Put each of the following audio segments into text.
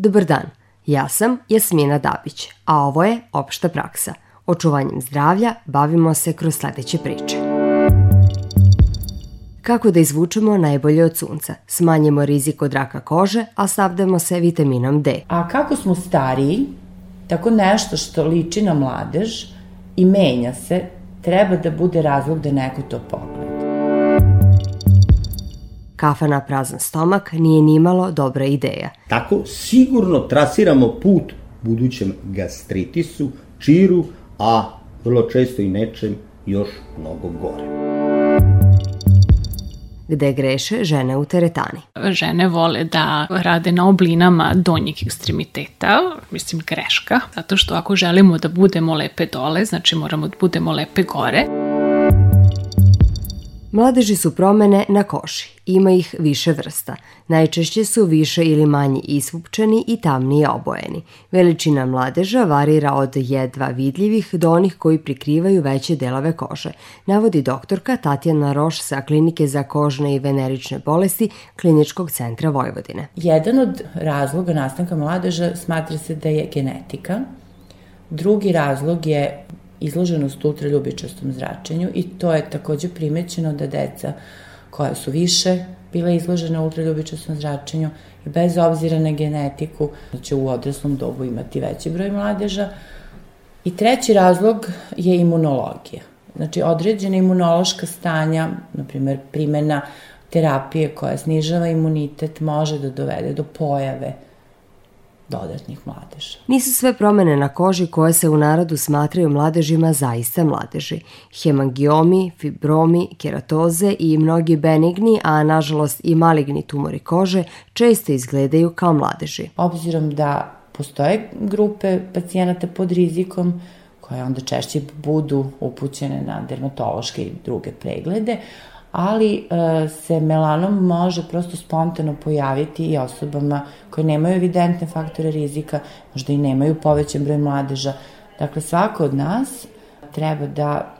Dobar dan, ja sam Jasmina Dabić, a ovo je Opšta praksa. Očuvanjem zdravlja bavimo se kroz sledeće priče. Kako da izvučemo najbolje od sunca, smanjimo rizik od raka kože, a savdemo se vitaminom D. A kako smo stariji, tako nešto što liči na mladež i menja se, treba da bude razlog da neko to pogleda. Kafa na prazan stomak nije nimalo dobra ideja. Tako sigurno trasiramo put budućem gastritisu, čiru, a vrlo često i nečem još mnogo gore gde greše žene u teretani. Žene vole da rade na oblinama donjih ekstremiteta, mislim greška, zato što ako želimo da budemo lepe dole, znači moramo da budemo lepe gore. Mladeži su promene na koži. Ima ih više vrsta. Najčešće su više ili manje isvupčeni i tamnije obojeni. Veličina mladeža varira od jedva vidljivih do onih koji prikrivaju veće delove kože, navodi doktorka Tatjana Roš sa Klinike za kožne i venerične bolesti Kliničkog centra Vojvodine. Jedan od razloga nastanka mladeža smatra se da je genetika. Drugi razlog je izloženost ultraljubičastom zračenju i to je takođe primećeno da deca koja su više bila izložena ultraljubičastom zračenju i bez obzira na genetiku će u odraslom dobu imati veći broj mladeža. I treći razlog je imunologija. Znači, određena imunološka stanja, na primer, primena terapije koja snižava imunitet može da dovede do pojave dodatnih mladeža. Nisu sve promene na koži koje se u narodu smatraju mladežima zaista mladeži. Hemangiomi, fibromi, keratoze i mnogi benigni, a nažalost i maligni tumori kože često izgledaju kao mladeži. Obzirom da postoje grupe pacijenata pod rizikom, koje onda češće budu upućene na dermatološke i druge preglede, ali e, se melanom može prosto spontano pojaviti i osobama koje nemaju evidentne faktore rizika, možda i nemaju povećan broj mladeža. Dakle, svako od nas treba da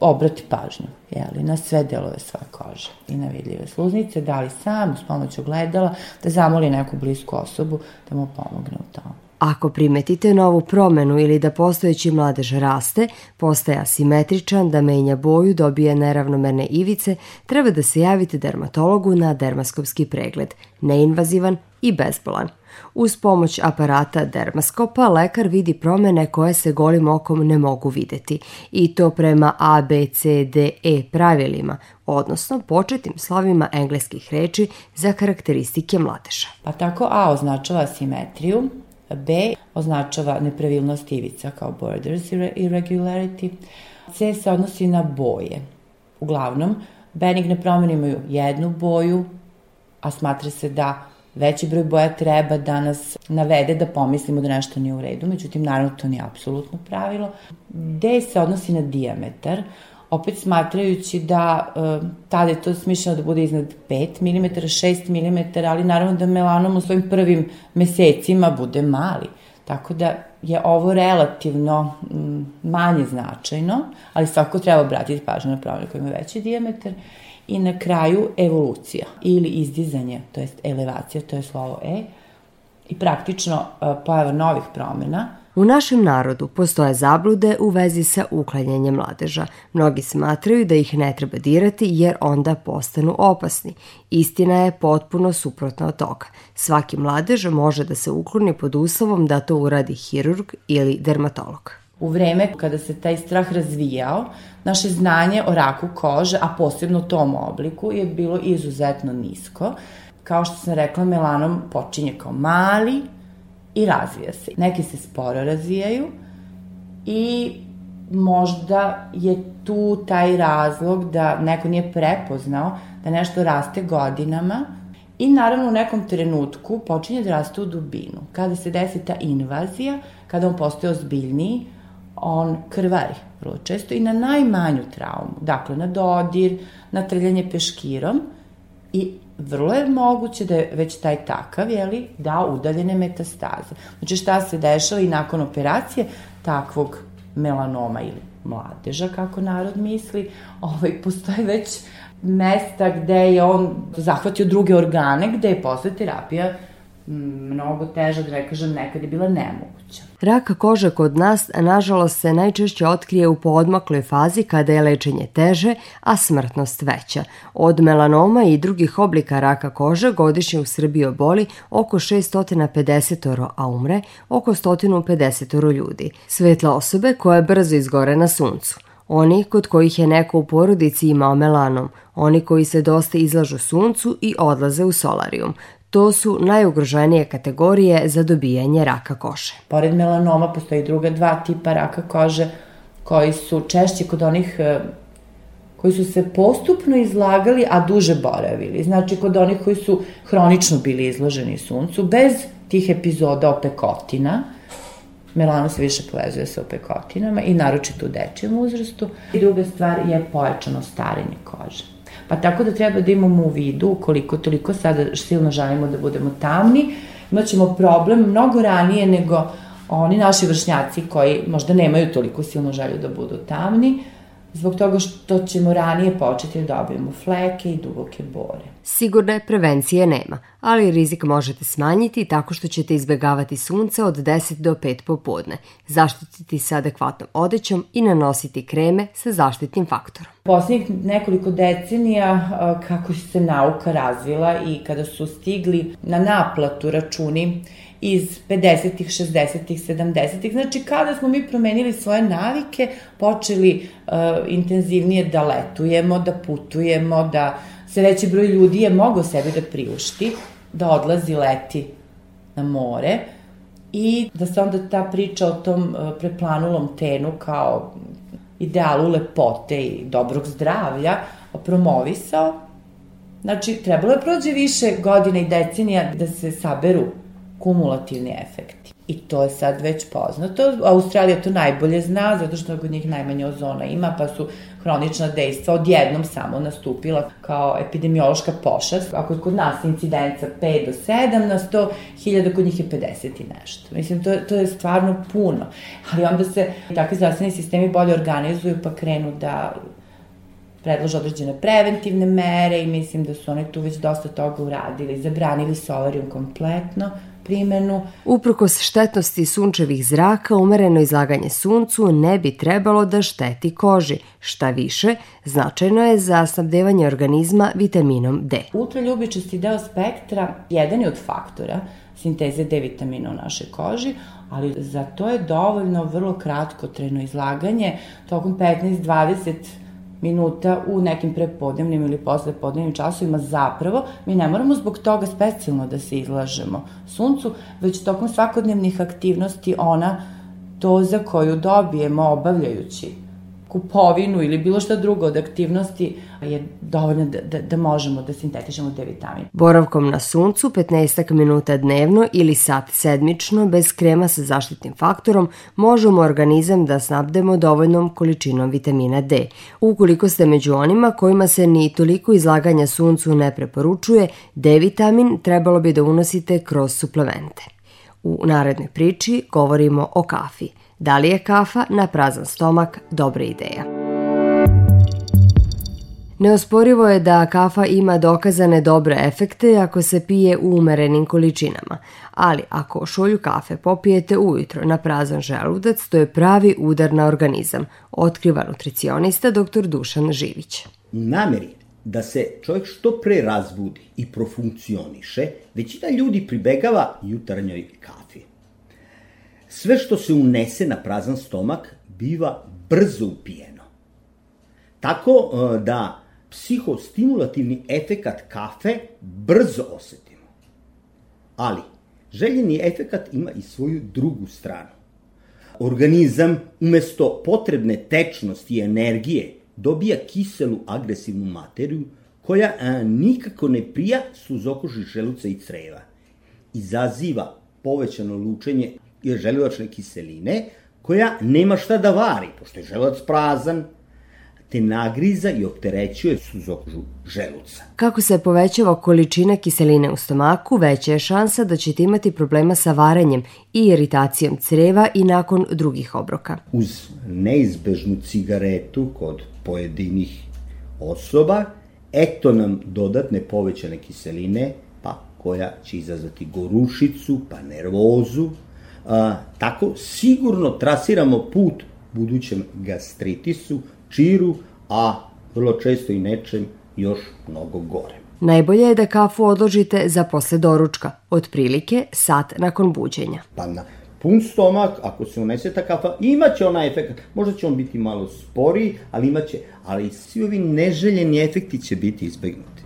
obrati pažnju jeli, na sve delove svoje kože i na vidljive sluznice, da li sam, uz pomoć ogledala, da zamoli neku blisku osobu da mu pomogne u tomu. Ako primetite novu promenu ili da postojeći mladež raste, postaje asimetričan, da menja boju, dobije neravnomerne ivice, treba da se javite dermatologu na dermaskopski pregled, neinvazivan i bezbolan. Uz pomoć aparata dermaskopa lekar vidi promene koje se golim okom ne mogu videti i to prema A, B, C, D, E pravilima, odnosno početim slovima engleskih reči za karakteristike mladeža. Pa tako A označava simetriju, B označava nepravilnost ivica kao borders irregularity. C se odnosi na boje. Uglavnom, benigne promene imaju jednu boju, a smatra se da veći broj boja treba da nas navede da pomislimo da nešto nije u redu, međutim, naravno, to nije apsolutno pravilo. D se odnosi na diametar, opet smatrajući da uh, tada je to smišljeno da bude iznad 5 mm, 6 mm, ali naravno da melanom u svojim prvim mesecima bude mali. Tako da je ovo relativno manje značajno, ali svako treba obratiti pažnju na promene koji ima veći diametar. I na kraju evolucija ili izdizanje, to jest elevacija, to je slovo E, i praktično uh, pojava novih promena – U našem narodu postoje zablude u vezi sa uklanjanjem mladeža. Mnogi smatraju da ih ne treba dirati jer onda postanu opasni. Istina je potpuno suprotna od toga. Svaki mladež može da se ukloni pod uslovom da to uradi hirurg ili dermatolog. U vreme kada se taj strah razvijao, naše znanje o raku kože, a posebno tom obliku, je bilo izuzetno nisko. Kao što sam rekla, melanom počinje kao mali, i razvija se. Neki se sporo razvijaju i možda je tu taj razlog da neko nije prepoznao da nešto raste godinama i naravno u nekom trenutku počinje da raste u dubinu. Kada se desi ta invazija, kada on postoje ozbiljniji, on krvari vrlo često i na najmanju traumu, dakle na dodir, na trljanje peškirom i vrlo je moguće da je već taj takav, jeli, da udaljene metastaze. Znači šta se dešava i nakon operacije takvog melanoma ili mladeža, kako narod misli, ovaj, postoje već mesta gde je on zahvatio druge organe, gde je posle terapija mnogo teža, da ne kažem, nekad je bila nemoguća. Raka kože kod nas, nažalost, se najčešće otkrije u poodmakloj fazi kada je lečenje teže, a smrtnost veća. Od melanoma i drugih oblika raka kože godišnje u Srbiji oboli oko 650 a umre oko 150 ljudi. Svetla osobe koje brzo izgore na suncu. Oni kod kojih je neko u porodici imao melanom, oni koji se dosta izlažu suncu i odlaze u solarijum. To su najugroženije kategorije za dobijanje raka kože. Pored melanoma postoji druga dva tipa raka kože koji su češće kod onih e, koji su se postupno izlagali, a duže boravili. Znači, kod onih koji su hronično bili izloženi suncu, bez tih epizoda opekotina, Melano se više povezuje sa opekotinama i naročito u dečijem uzrastu. I druga stvar je pojačano starenje kože. Pa tako da treba da imamo u vidu, ukoliko toliko sada silno želimo da budemo tamni, imaćemo problem mnogo ranije nego oni naši vršnjaci koji možda nemaju toliko silno želju da budu tamni, zbog toga što ćemo ranije početi da dobijemo fleke i duboke bore. Sigurne prevencije nema, ali rizik možete smanjiti tako što ćete izbegavati sunce od 10 do 5 popodne, zaštititi se adekvatnom odećom i nanositi kreme sa zaštitnim faktorom. Poslednjih nekoliko decenija kako se nauka razvila i kada su stigli na naplatu računi iz 50-ih, 60-ih, 70-ih. Znači, kada smo mi promenili svoje navike, počeli uh, intenzivnije da letujemo, da putujemo, da se veći broj ljudi je mogao sebe da priušti, da odlazi leti na more i da se onda ta priča o tom uh, preplanulom tenu kao idealu lepote i dobrog zdravlja promovisao. Znači, trebalo je prođe više godina i decenija da se saberu kumulativni efekti. I to je sad već poznato. Australija to najbolje zna, zato što kod njih najmanje ozona ima, pa su hronična dejstva odjednom samo nastupila kao epidemiološka pošast. Ako je kod nas incidenca 5 do 7 na 100 hiljada, kod njih je 50 i nešto. Mislim, to, to je stvarno puno. Ali onda se takvi zdravstveni sistemi bolje organizuju pa krenu da predlože određene preventivne mere i mislim da su oni tu već dosta toga uradili. Zabranili solarijum kompletno, primenu. Uprkos štetnosti sunčevih zraka, umereno izlaganje suncu ne bi trebalo da šteti koži. Šta više, značajno je za snabdevanje organizma vitaminom D. Ultraljubičasti deo spektra jedan je od faktora sinteze D vitamina u našoj koži, ali za to je dovoljno vrlo kratko treno izlaganje tokom 15-20 minuta u nekim prepodnevnim ili poslepodnevnim časovima zapravo mi ne moramo zbog toga specijalno da se izlažemo suncu, već tokom svakodnevnih aktivnosti ona doza koju dobijemo obavljajući kupovinu ili bilo šta drugo od aktivnosti je dovoljno da, da, da možemo da sintetišemo D vitamin. Boravkom na suncu 15 minuta dnevno ili sat sedmično bez krema sa zaštitnim faktorom možemo organizam da snabdemo dovoljnom količinom vitamina D. Ukoliko ste među onima kojima se ni toliko izlaganja suncu ne preporučuje, D vitamin trebalo bi da unosite kroz suplemente. U narednoj priči govorimo o kafi – Da li je kafa na prazan stomak dobra ideja? Neosporivo je da kafa ima dokazane dobre efekte ako se pije u umerenim količinama, ali ako šolju kafe popijete ujutro na prazan želudac, to je pravi udar na organizam, otkriva nutricionista dr. Dušan Živić. Nameri da se čovjek što pre razbudi i profunkcioniše, većina ljudi pribegava jutarnjoj kafi. Sve što se unese na prazan stomak biva brzo upijeno. Tako e, da psihostimulativni efekat kafe brzo osetimo. Ali, željeni efekat ima i svoju drugu stranu. Organizam umesto potrebne tečnosti i energije dobija kiselu agresivnu materiju koja a, nikako ne prija suzokoži želuca i creva. Izaziva povećano lučenje je želudačne kiseline, koja nema šta da vari, pošto je želudac prazan, te nagriza i opterećuje suzokožu želuca. Kako se povećava količina kiseline u stomaku, veća je šansa da ćete imati problema sa varenjem i iritacijom creva i nakon drugih obroka. Uz neizbežnu cigaretu kod pojedinih osoba, eto nam dodatne povećane kiseline, pa koja će izazvati gorušicu, pa nervozu. A, tako sigurno trasiramo put budućem gastritisu, čiru, a vrlo često i nečem još mnogo gore. Najbolje je da kafu odložite za posle doručka, otprilike sat nakon buđenja. Pa na pun stomak, ako se unese ta kafa, imaće onaj efekt. Možda će on biti malo sporiji, ali imaće, ali svi ovi neželjeni efekti će biti izbegnuti.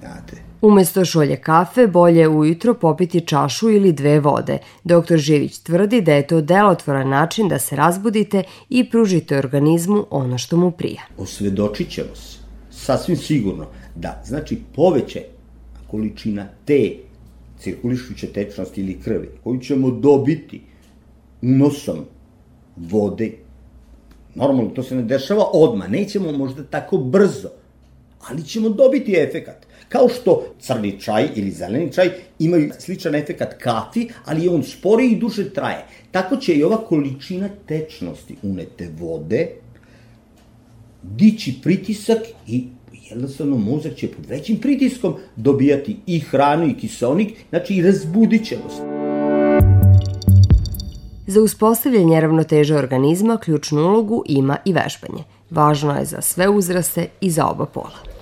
Znate, Umesto šolje kafe, bolje ujutro popiti čašu ili dve vode. Dr. Živić tvrdi da je to delotvoran način da se razbudite i pružite organizmu ono što mu prija. osvedočit ćemo se, sasvim sigurno, da, znači, poveće količina te cirkulišuće tečnosti ili krvi, koju ćemo dobiti unosom vode, normalno to se ne dešava odma, nećemo možda tako brzo, ali ćemo dobiti efekat. Kao što crni čaj ili zeleni čaj imaju sličan efekat kafi, ali je on sporiji i duže traje. Tako će i ova količina tečnosti unete vode dići pritisak i jednostavno mozak će pod većim pritiskom dobijati i hranu i kiselnik, znači i razbudit ćemo se. Za uspostavljanje ravnoteže organizma ključnu ulogu ima i vežbanje. Važno je za sve uzraste i za oba pola.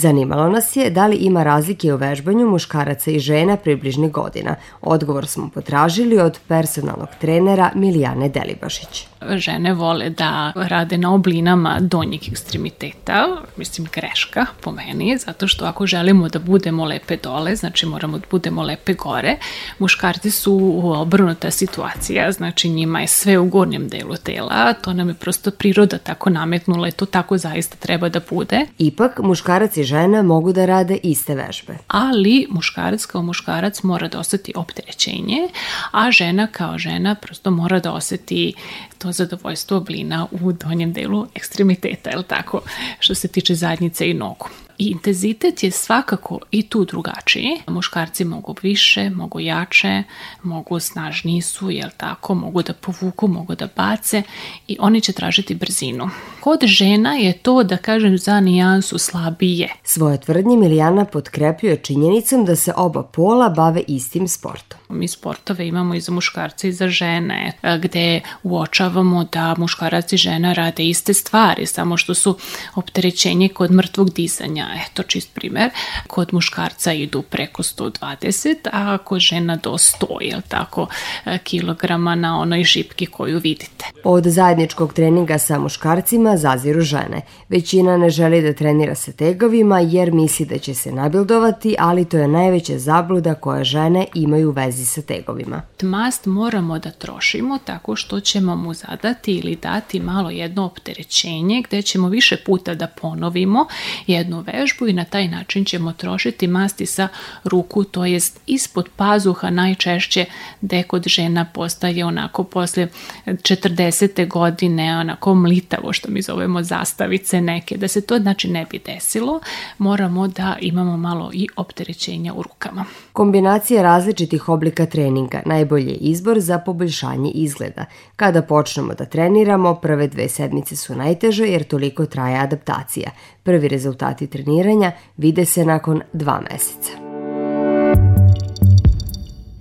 Zanimalo nas je da li ima razlike u vežbanju muškaraca i žena približnih godina. Odgovor smo potražili od personalnog trenera Milijane Delibašić. Žene vole da rade na oblinama donjih ekstremiteta, mislim greška po meni, zato što ako želimo da budemo lepe dole, znači moramo da budemo lepe gore, muškarci su obrnuta situacija, znači njima je sve u gornjem delu tela, to nam je prosto priroda tako nametnula i to tako zaista treba da bude. Ipak, muškarac i žena mogu da rade iste vežbe. ali muškarac kao muškarac mora da oseti opterećenje, a žena kao žena prosto mora da oseti to zadovoljstvo oblina u donjem delu ekstremiteta, je li tako, što se tiče zadnjice i nogu. I intenzitet je svakako i tu drugačiji. Muškarci mogu više, mogu jače, mogu snažniji su, jel tako, mogu da povuku, mogu da bace i oni će tražiti brzinu. Kod žena je to, da kažem, za nijansu slabije. Svoje tvrdnje Milijana potkrepljuje činjenicom da se oba pola bave istim sportom. Mi sportove imamo i za muškarce i za žene, e, gde uočavamo da muškarac i žena rade iste stvari, samo što su opterećenje kod mrtvog dizanja. Eto, čist primer, kod muškarca idu preko 120, a kod žena do 100, jel tako, e, kilograma na onoj žipki koju vidite. Od zajedničkog treninga sa muškarcima zaziru žene. Većina ne želi da trenira sa tegovima jer misli da će se nabildovati, ali to je najveća zabluda koja žene imaju u vezi sa tegovima. Mast moramo da trošimo tako što ćemo mu zadati ili dati malo jedno opterećenje gde ćemo više puta da ponovimo jednu vežbu i na taj način ćemo trošiti masti sa ruku, to jest ispod pazuha najčešće gde kod žena postaje onako posle 40. godine onako mlitavo što mi zovemo zastavice neke, da se to znači ne bi desilo, moramo da imamo malo i opterećenja u rukama. Kombinacija različitih oblika treninga najbolji je izbor za poboljšanje izgleda. Kada počnemo da treniramo, prve dve sedmice su najteže jer toliko traje adaptacija. Prvi rezultati treniranja vide se nakon dva meseca.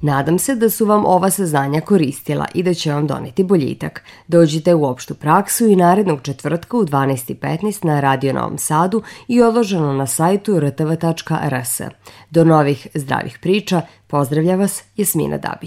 Nadam se da su vam ova saznanja koristila i da će vam doneti boljitak. Dođite u opštu praksu i narednog četvrtka u 12.15 na Radio Novom Sadu i odloženo na sajtu rtv.rs. Do novih zdravih priča, pozdravlja vas Jasmina Dabić.